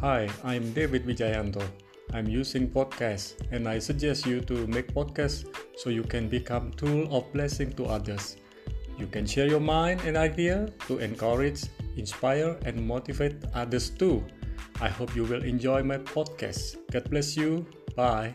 Hi, I'm David Vijayanto. I'm using podcasts and I suggest you to make podcasts so you can become tool of blessing to others. You can share your mind and idea to encourage, inspire and motivate others too. I hope you will enjoy my podcast. God bless you. Bye.